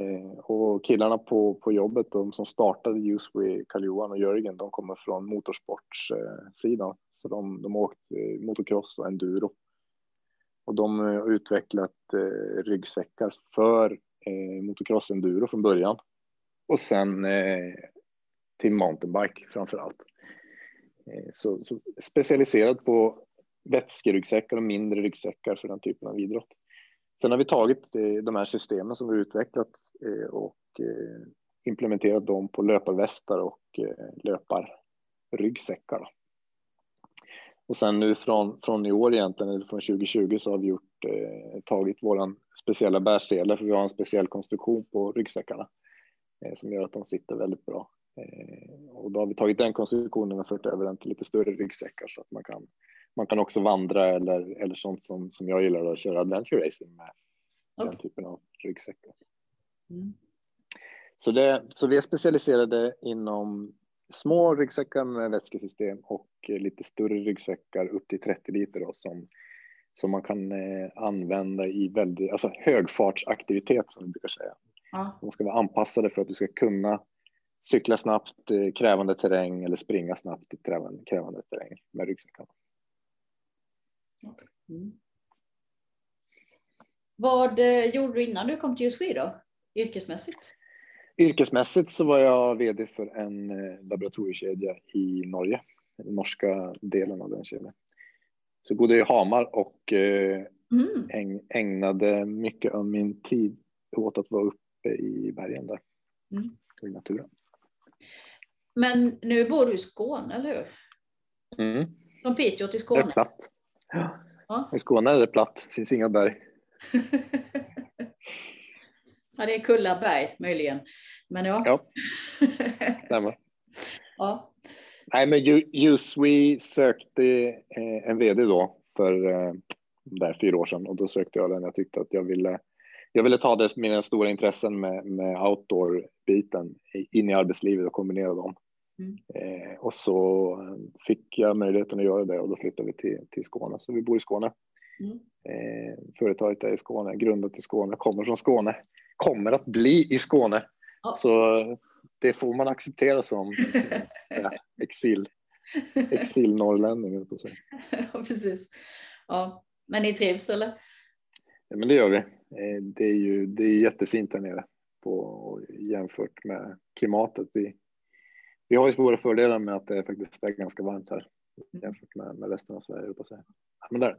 Eh, och killarna på, på jobbet, de som startade Uswe, Karl-Johan och Jörgen, de kommer från motorsportssidan. Så de, de har åkt eh, motocross och enduro. Och de har utvecklat eh, ryggsäckar för eh, motocross enduro från början. Och sen eh, till mountainbike framför allt. Eh, så, så specialiserad på vätskeryggsäckar och mindre ryggsäckar för den typen av idrott. Sen har vi tagit eh, de här systemen som vi utvecklat eh, och eh, implementerat dem på löparvästar och löparryggsäckar. Och sen nu från, från i år egentligen, eller från 2020 så har vi gjort, eh, tagit vår speciella bärsele för vi har en speciell konstruktion på ryggsäckarna eh, som gör att de sitter väldigt bra. Eh, och då har vi tagit den konstruktionen och fört över den till lite större ryggsäckar så att man kan, man kan också vandra eller, eller sånt som, som jag gillar att köra adventure racing med. Okay. Den typen av ryggsäckar. Mm. Så, det, så vi är specialiserade inom små ryggsäckar med vätskesystem och lite större ryggsäckar upp till 30 liter då, som, som man kan eh, använda i väldigt, alltså högfartsaktivitet som vi brukar säga. Ja. De ska vara anpassade för att du ska kunna cykla snabbt, eh, krävande terräng eller springa snabbt i krävande, krävande terräng med ryggsäcken. Mm. Vad eh, gjorde du innan du kom till USW då, yrkesmässigt? Yrkesmässigt så var jag vd för en eh, laboratoriekedja i Norge, den norska delen av den kedjan. Så bodde i Hamar och mm. ägnade mycket av min tid åt att vara uppe i bergen där, mm. i naturen. Men nu bor du i Skåne, eller hur? Mm. Från Piteå till Skåne? Det är platt. Ja. I Skåne är det platt, det finns inga berg. ja, det är Kullaberg möjligen. Men ja. Ja, stämmer. ja. Nej, men Uswe sökte eh, en vd då för eh, där fyra år sedan och då sökte jag den. Jag tyckte att jag ville jag ville ta det, mina stora intressen med, med outdoor-biten in i arbetslivet och kombinera dem. Mm. Eh, och så fick jag möjligheten att göra det och då flyttade vi till, till Skåne. Så vi bor i Skåne. Mm. Eh, företaget är i Skåne, grundat i Skåne, kommer från Skåne, kommer att bli i Skåne. Ja. Så det får man acceptera som ja, exil, exil norrlänning. Ja, precis. Ja, men ni trivs eller? Ja, men det gör vi. Eh, det är ju det är jättefint där nere på, jämfört med klimatet. Vi, vi har ju svåra fördelar med att det faktiskt är ganska varmt här jämfört med, med resten av Sverige. På sig. Men där.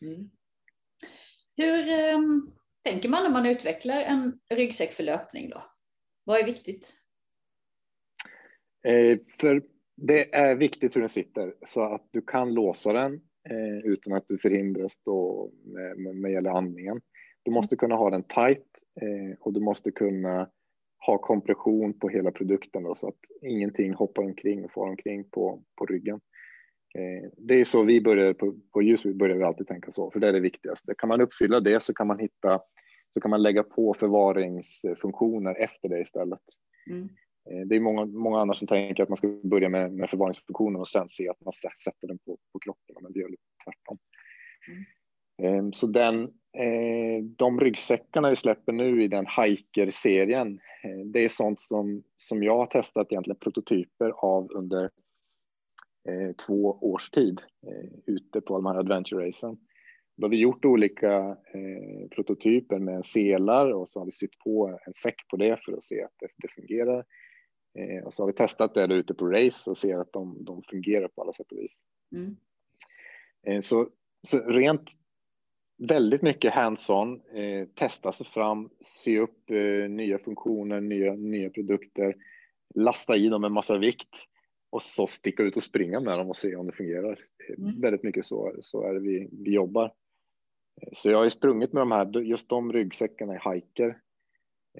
Mm. Hur um, tänker man när man utvecklar en ryggsäck för löpning då? Vad är viktigt? Eh, för det är viktigt hur den sitter så att du kan låsa den eh, utan att du förhindras då med, med, med gäller andningen. Du måste kunna ha den tight eh, och du måste kunna ha kompression på hela produkten då, så att ingenting hoppar omkring och far omkring på, på ryggen. Eh, det är så vi börjar på, på ljus, vi börjar vi alltid tänka så, för det är det viktigaste. Kan man uppfylla det så kan man hitta, så kan man lägga på förvaringsfunktioner efter det istället. Mm. Eh, det är många, många andra som tänker att man ska börja med, med förvaringsfunktionen och sen se att man sätter den på, på kroppen, men vi gör lite tvärtom. Mm. Ehm, så den, eh, de ryggsäckarna vi släpper nu i den hiker-serien, eh, det är sånt som, som jag har testat egentligen prototyper av under två års tid ute på de här adventure-racen. Då har vi gjort olika prototyper med selar och så har vi sytt på en säck på det för att se att det, det fungerar. Eh, och så har vi testat det ute på race och ser att de, de fungerar på alla sätt och vis. Mm. Eh, så, så rent väldigt mycket hands-on, eh, testa sig fram, se upp eh, nya funktioner, nya, nya produkter, lasta i dem en massa vikt och så sticka ut och springa med dem och se om det fungerar. Mm. Väldigt mycket så, så är det vi, vi jobbar. Så jag har ju sprungit med de här, just de ryggsäckarna i hiker.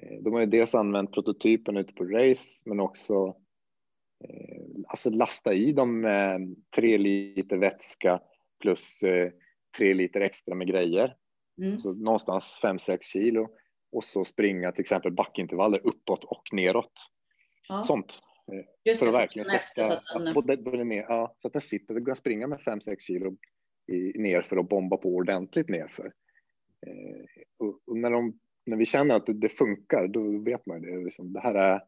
Eh, de har ju dels använt prototypen ute på race, men också eh, alltså lasta i dem med tre liter vätska plus eh, tre liter extra med grejer. Mm. Så någonstans 5-6 kilo och så springa till exempel backintervaller uppåt och neråt. Ja. Sånt. Just för att verkligen sätta, så att den... ner, ja, så att den sitter, det går att springa med 5-6 kilo i, nerför och bomba på ordentligt nerför. Eh, och, och, när, de, när vi känner att det, det funkar, då vet man det. Liksom, det här är,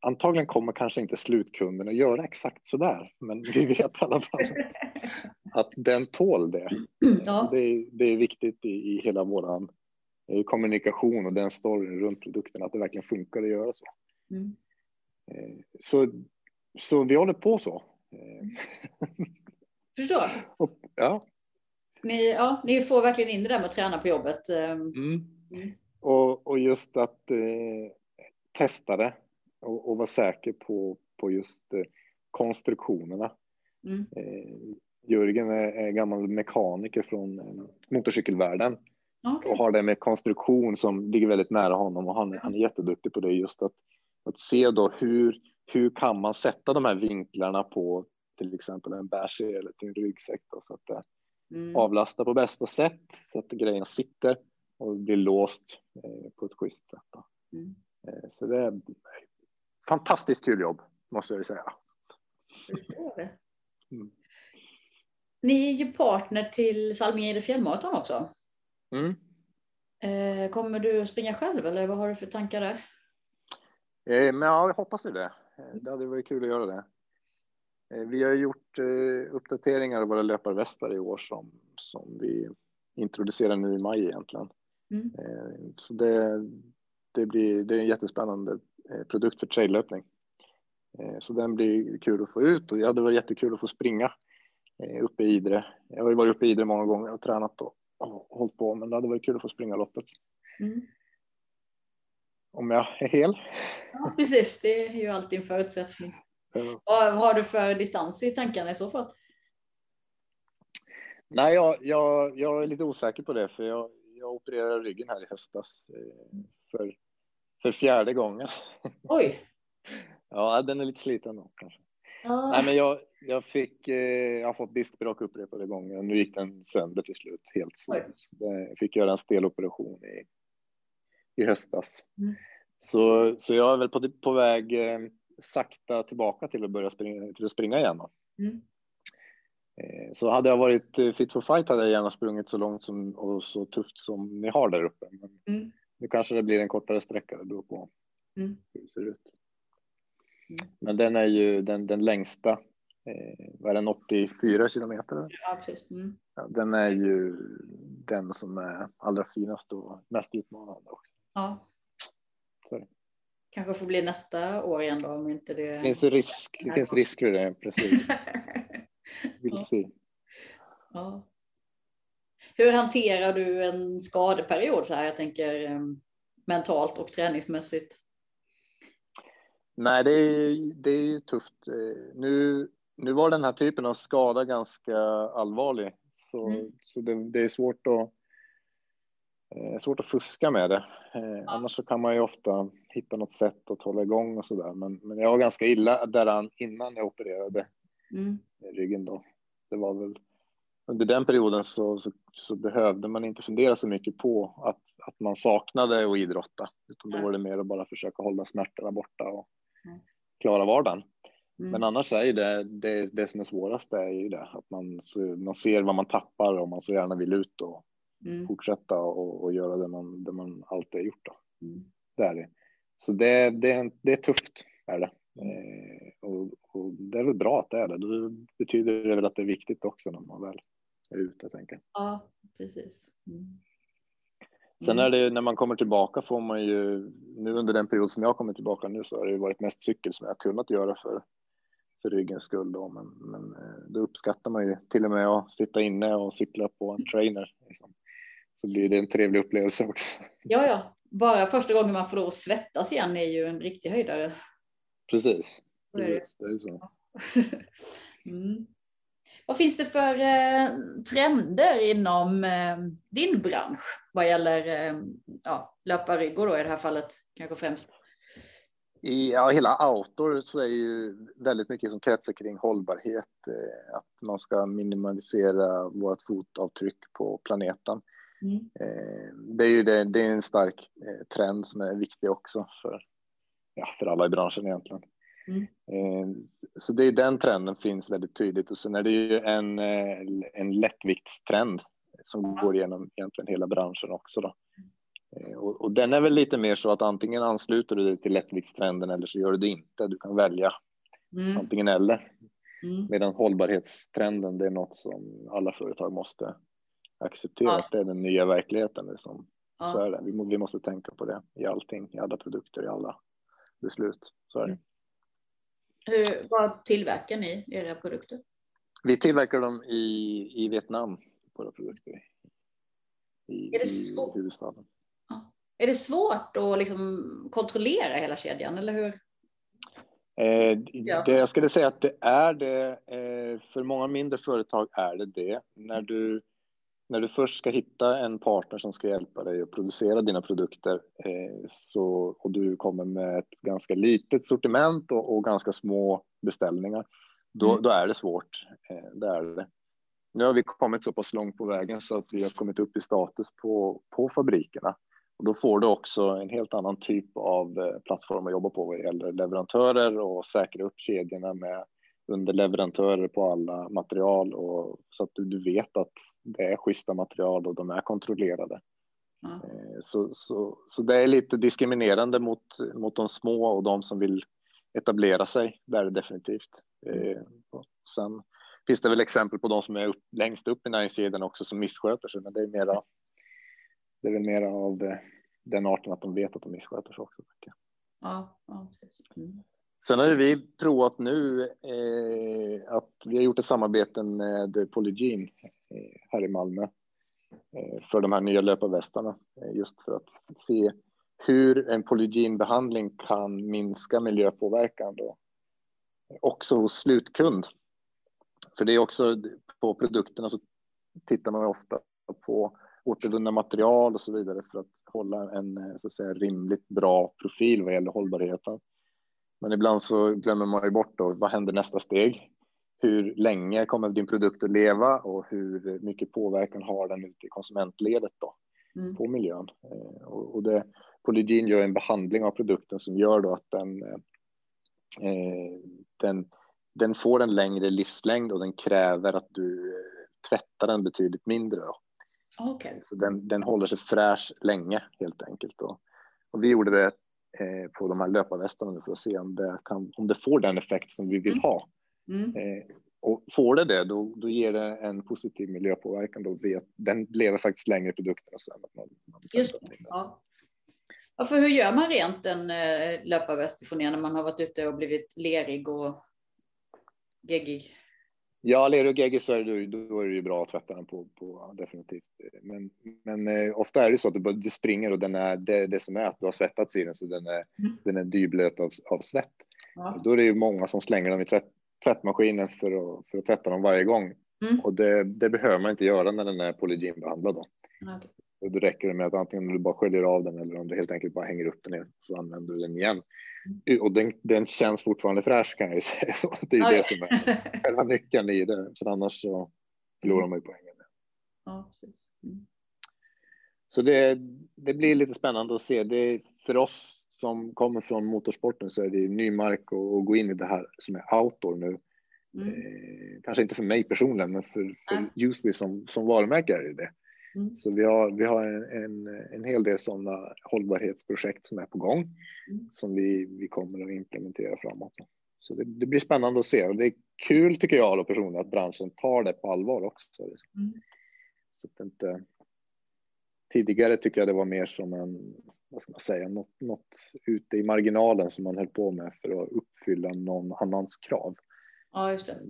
antagligen kommer kanske inte slutkunden att göra exakt så där, men vi vet i alla fall att den tål det. Ja. Det, det, är viktigt i, i hela våran eh, kommunikation och den storyn runt produkten, att det verkligen funkar att göra så. Mm. Eh, så, så vi håller på så. Eh, Förstår. Och, ja. Ni, ja, ni får verkligen in det där med att träna på jobbet. Mm. Mm. Och, och just att eh, testa det och, och vara säker på, på just eh, konstruktionerna. Mm. Eh, Jörgen är, är, gammal mekaniker från eh, motorcykelvärlden okay. och har det med konstruktion som ligger väldigt nära honom och han, han är jätteduktig på det just att, att se då hur, hur kan man sätta de här vinklarna på till exempel en bärse eller till en ryggsäck då, så att det mm. avlastar på bästa sätt så att grejerna sitter och blir låst eh, på ett schysst sätt. Mm. Eh, så det är fantastiskt kul jobb måste jag säga. Mm. Ni är ju partner till Salmingede fjällmaraton också. Mm. Eh, kommer du att springa själv eller vad har du för tankar där? Eh, men ja, jag hoppas det. Det hade varit kul att göra det. Eh, vi har gjort eh, uppdateringar av våra löparvästar i år som, som vi introducerar nu i maj egentligen. Mm. Så det, det, blir, det är en jättespännande produkt för traillöpning. Så den blir kul att få ut och det hade varit jättekul att få springa uppe i Idre. Jag har ju varit uppe i Idre många gånger och tränat och, och hållit på, men det hade varit kul att få springa loppet. Mm. Om jag är hel. Ja, precis. Det är ju alltid en förutsättning. Vad har du för distans i tankarna i så fall? Nej, jag, jag, jag är lite osäker på det, för jag, jag opererade ryggen här i höstas eh, för, för fjärde gången. Oj! ja, den är lite sliten då kanske. Ah. Nej, men jag, jag fick, eh, jag har fått diskbråck upprepade gånger och nu gick den sönder till slut helt. Så, jag fick göra en steloperation i, i höstas. Mm. Så, så jag är väl på, på väg eh, sakta tillbaka till att börja springa, till att springa igen. Mm. Eh, så hade jag varit eh, fit for fight hade jag gärna sprungit så långt som, och så tufft som ni har där uppe. Men mm. Nu kanske det blir en kortare sträcka, det beror på mm. hur det ser ut. Mm. Men den är ju den, den längsta, eh, vad är den, 84 kilometer? Ja, precis. Mm. Ja, den är ju den som är allra finast och mest utmanande också. Ja kanske får bli nästa år igen då om inte det. Det finns risk. Det finns risk för det, precis. Vill ja. se. Ja. Hur hanterar du en skadeperiod så här? Jag tänker um, mentalt och träningsmässigt. Nej, det är, det är tufft. Eh, nu, nu var den här typen av skada ganska allvarlig, så, mm. så det, det, är svårt att Eh, svårt att fuska med det. Eh, annars så kan man ju ofta hitta något sätt att hålla igång och så där. Men, men jag var ganska illa däran innan jag opererade mm. ryggen då. Det var väl under den perioden så, så, så, behövde man inte fundera så mycket på att, att man saknade att idrotta, utan då var det mer att bara försöka hålla smärtorna borta och klara vardagen. Mm. Men annars är ju det, det, det som är svårast är ju det att man, man ser vad man tappar och man så gärna vill ut och mm. fortsätta och, och, göra det man, det man alltid har gjort. Då. Mm. Det är det. Så det, det, det är tufft, är det. Eh, och, och, det är väl bra att det är det. Det betyder det väl att det är viktigt också när man väl är ute, tänker Ja, precis. Mm. Sen är det när man kommer tillbaka får man ju nu under den period som jag kommer tillbaka nu så har det varit mest cykel som jag kunnat göra för för ryggens skull då, men, men eh, då uppskattar man ju till och med att sitta inne och cykla på en trainer. Liksom så blir det en trevlig upplevelse också. Ja, ja. Bara första gången man får att svettas igen är ju en riktig höjdare. Precis. Så är det. det är så. mm. Vad finns det för eh, trender inom eh, din bransch vad gäller eh, ja, löparryggor då i det här fallet kanske främst? I ja, hela outdoor så är ju väldigt mycket som kretsar kring hållbarhet, eh, att man ska minimalisera vårt fotavtryck på planeten. Mm. Eh, det är ju det, det är en stark eh, trend som är viktig också för, ja, för alla i branschen egentligen. Mm. Eh, så det är den trenden finns väldigt tydligt och sen är det ju en, eh, en lättviktstrend som går igenom egentligen hela branschen också då. Eh, och, och, den är väl lite mer så att antingen ansluter du dig till lättviktstrenden eller så gör du det inte. Du kan välja mm. antingen eller. Mm. Medan hållbarhetstrenden, det är något som alla företag måste acceptera. Ja. det är den nya verkligheten. Liksom. Ja. Så är det. Vi, vi, måste tänka på det i allting, i alla produkter, i alla beslut. Så är det. Mm. Hur, vad tillverkar ni era produkter? Vi tillverkar dem i, i Vietnam, våra produkter. I, är det i huvudstaden. Är det svårt att liksom kontrollera hela kedjan, eller hur? Eh, ja. det, jag skulle säga att det är det. Eh, för många mindre företag är det det. När du när du först ska hitta en partner som ska hjälpa dig att producera dina produkter eh, så, och du kommer med ett ganska litet sortiment och, och ganska små beställningar, då, mm. då är det svårt. Eh, det är det. Nu har vi kommit så pass långt på vägen så att vi har kommit upp i status på, på fabrikerna. Och då får du också en helt annan typ av eh, plattform att jobba på vad gäller leverantörer och säkra upp kedjorna med underleverantörer på alla material och så att du, du vet att det är schyssta material och de är kontrollerade. Mm. Så, så, så det är lite diskriminerande mot, mot de små och de som vill etablera sig. Det är det definitivt. Mm. Sen finns det väl exempel på de som är upp, längst upp i näringskedjan också som missköter sig, men det är mera. Det är väl mera av den arten att de vet att de missköter sig också. Ja, ja precis. Mm. Sen har vi provat nu eh, att vi har gjort ett samarbete med Polygene eh, här i Malmö eh, för de här nya löparvästarna eh, just för att se hur en polygenbehandling kan minska miljöpåverkan då också hos slutkund. För det är också på produkterna så tittar man ofta på återvunna material och så vidare för att hålla en eh, så att säga, rimligt bra profil vad gäller hållbarheten. Men ibland så glömmer man ju bort då, vad händer nästa steg? Hur länge kommer din produkt att leva och hur mycket påverkan har den ute i konsumentledet då mm. på miljön? Eh, och, och det, Polygin gör en behandling av produkten som gör då att den, eh, den, den får en längre livslängd och den kräver att du tvättar den betydligt mindre. Då. Okay. Så den, den håller sig fräsch länge helt enkelt. Då. Och vi gjorde det Eh, på de här löparvästarna för att se om det, kan, om det får den effekt som vi vill mm. ha. Mm. Eh, och får det det, då, då ger det en positiv miljöpåverkan. Då vet, den lever faktiskt längre i produkterna. Sen att man, man Just det, ja. ja. för hur gör man rent en eh, löparväst när man har varit ute och blivit lerig och geggig? Ja, lerig och geggig så är det, då är det ju bra att tvätta den på, på definitivt. Men, men eh, ofta är det så att du, du springer och den är det, det som är att du har svettats i den så den är, mm. den är dyblöt av, av svett. Ja. Då är det ju många som slänger dem i tvätt, tvättmaskinen för att, för att tvätta dem varje gång. Mm. Och det, det, behöver man inte göra när den är polygenbehandlad. Då. Okay. Och då räcker det med att antingen du bara sköljer av den eller om du helt enkelt bara hänger upp den igen så använder du den igen. Mm. Och den, den känns fortfarande fräsch kan jag ju säga. Det är ju det som är själva nyckeln i det, för annars så förlorar man ju poängen. Ja, precis. Mm. Så det, det blir lite spännande att se. Det för oss som kommer från motorsporten så är det ny mark att gå in i det här som är outdoor nu. Mm. Eh, kanske inte för mig personligen, men för, för Useby som, som varumärke är det det. Mm. Så vi har, vi har en, en, en hel del sådana hållbarhetsprojekt som är på gång mm. som vi, vi kommer att implementera framåt. Så det, det, blir spännande att se och det är kul tycker jag då personligen att branschen tar det på allvar också. Mm. Så att inte, tidigare tycker jag det var mer som en, vad ska man säga, något, något ute i marginalen som man höll på med för att uppfylla någon annans krav. Ja, just det.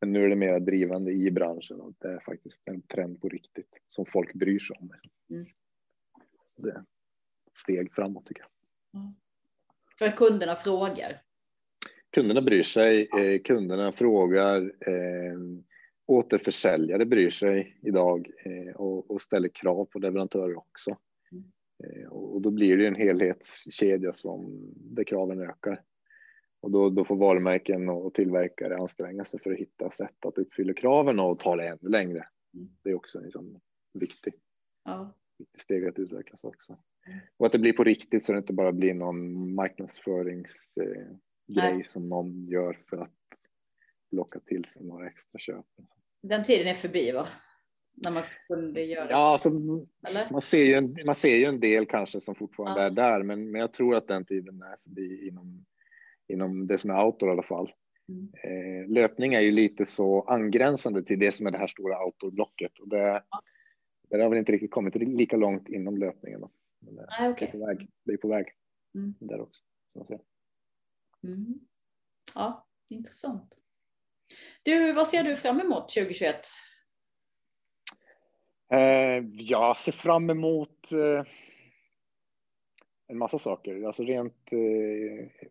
Men nu är det mer drivande i branschen och det är faktiskt en trend på riktigt som folk bryr sig om. Mm. det är steg framåt tycker jag. Mm. För kunderna frågar? Kunderna bryr sig, eh, kunderna frågar, eh, återförsäljare bryr sig idag eh, och, och, ställer krav på leverantörer också. Mm. Eh, och då blir det en helhetskedja som där kraven ökar. Och då, då får varumärken och tillverkare anstränga sig för att hitta sätt att uppfylla kraven och ta det ännu längre. Mm. Det är också liksom viktigt. Ja. Viktigt steg att utvecklas också. Och att det blir på riktigt så det inte bara blir någon marknadsföringsgrej som någon gör för att locka till sig några extra köp. Den tiden är förbi va? När man kunde göra ja, alltså, man, ser ju en, man ser ju en del kanske som fortfarande ja. är där, men, men jag tror att den tiden är förbi inom, inom det som är outdoor i alla fall. Mm. Eh, löpning är ju lite så angränsande till det som är det här stora outdoorblocket och det, det har väl inte riktigt kommit lika långt inom löpningen. Då. Men det, Nej, okay. det, är på väg. Det är på väg mm. där också. Mm. Ja, intressant. Du, vad ser du fram emot 2021? Eh, jag ser fram emot eh, en massa saker. Alltså rent eh,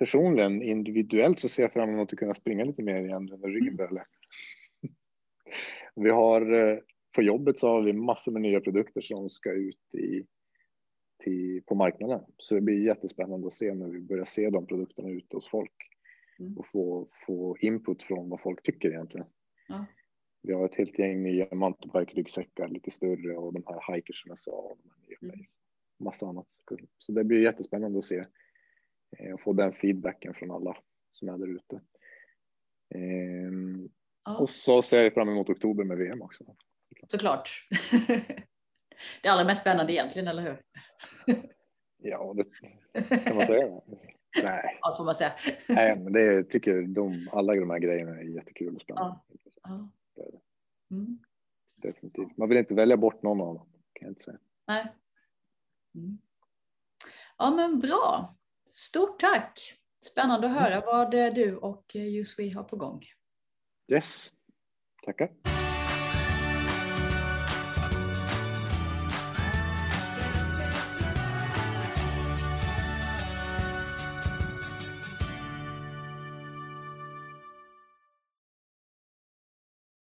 personligen, individuellt så ser jag fram emot att kunna springa lite mer igen när ryggen börjar läka. Vi har eh, på jobbet så har vi massor med nya produkter som ska ut i, till, på marknaden. Så det blir jättespännande att se när vi börjar se de produkterna ute hos folk mm. och få, få input från vad folk tycker egentligen. Ja. Vi har ett helt gäng nya mountainbike-ryggsäckar, lite större och de här hikers som jag sa. Och de här nya mm. Massa annat. Så det blir jättespännande att se och få den feedbacken från alla som är där ute. Ehm, ja. Och så ser jag fram emot oktober med VM också. Såklart. det allra mest spännande egentligen, eller hur? ja, det kan man säga. Nej. Ja, får man säga. Nej, men det tycker de, alla de här grejerna är jättekul och spännande. Ja. Ja. Mm. Definitivt. Man vill inte välja bort någon av dem, kan jag inte säga. Nej. Mm. Ja, men bra. Stort tack. Spännande att höra mm. vad du och Uswe har på gång. Yes, tackar.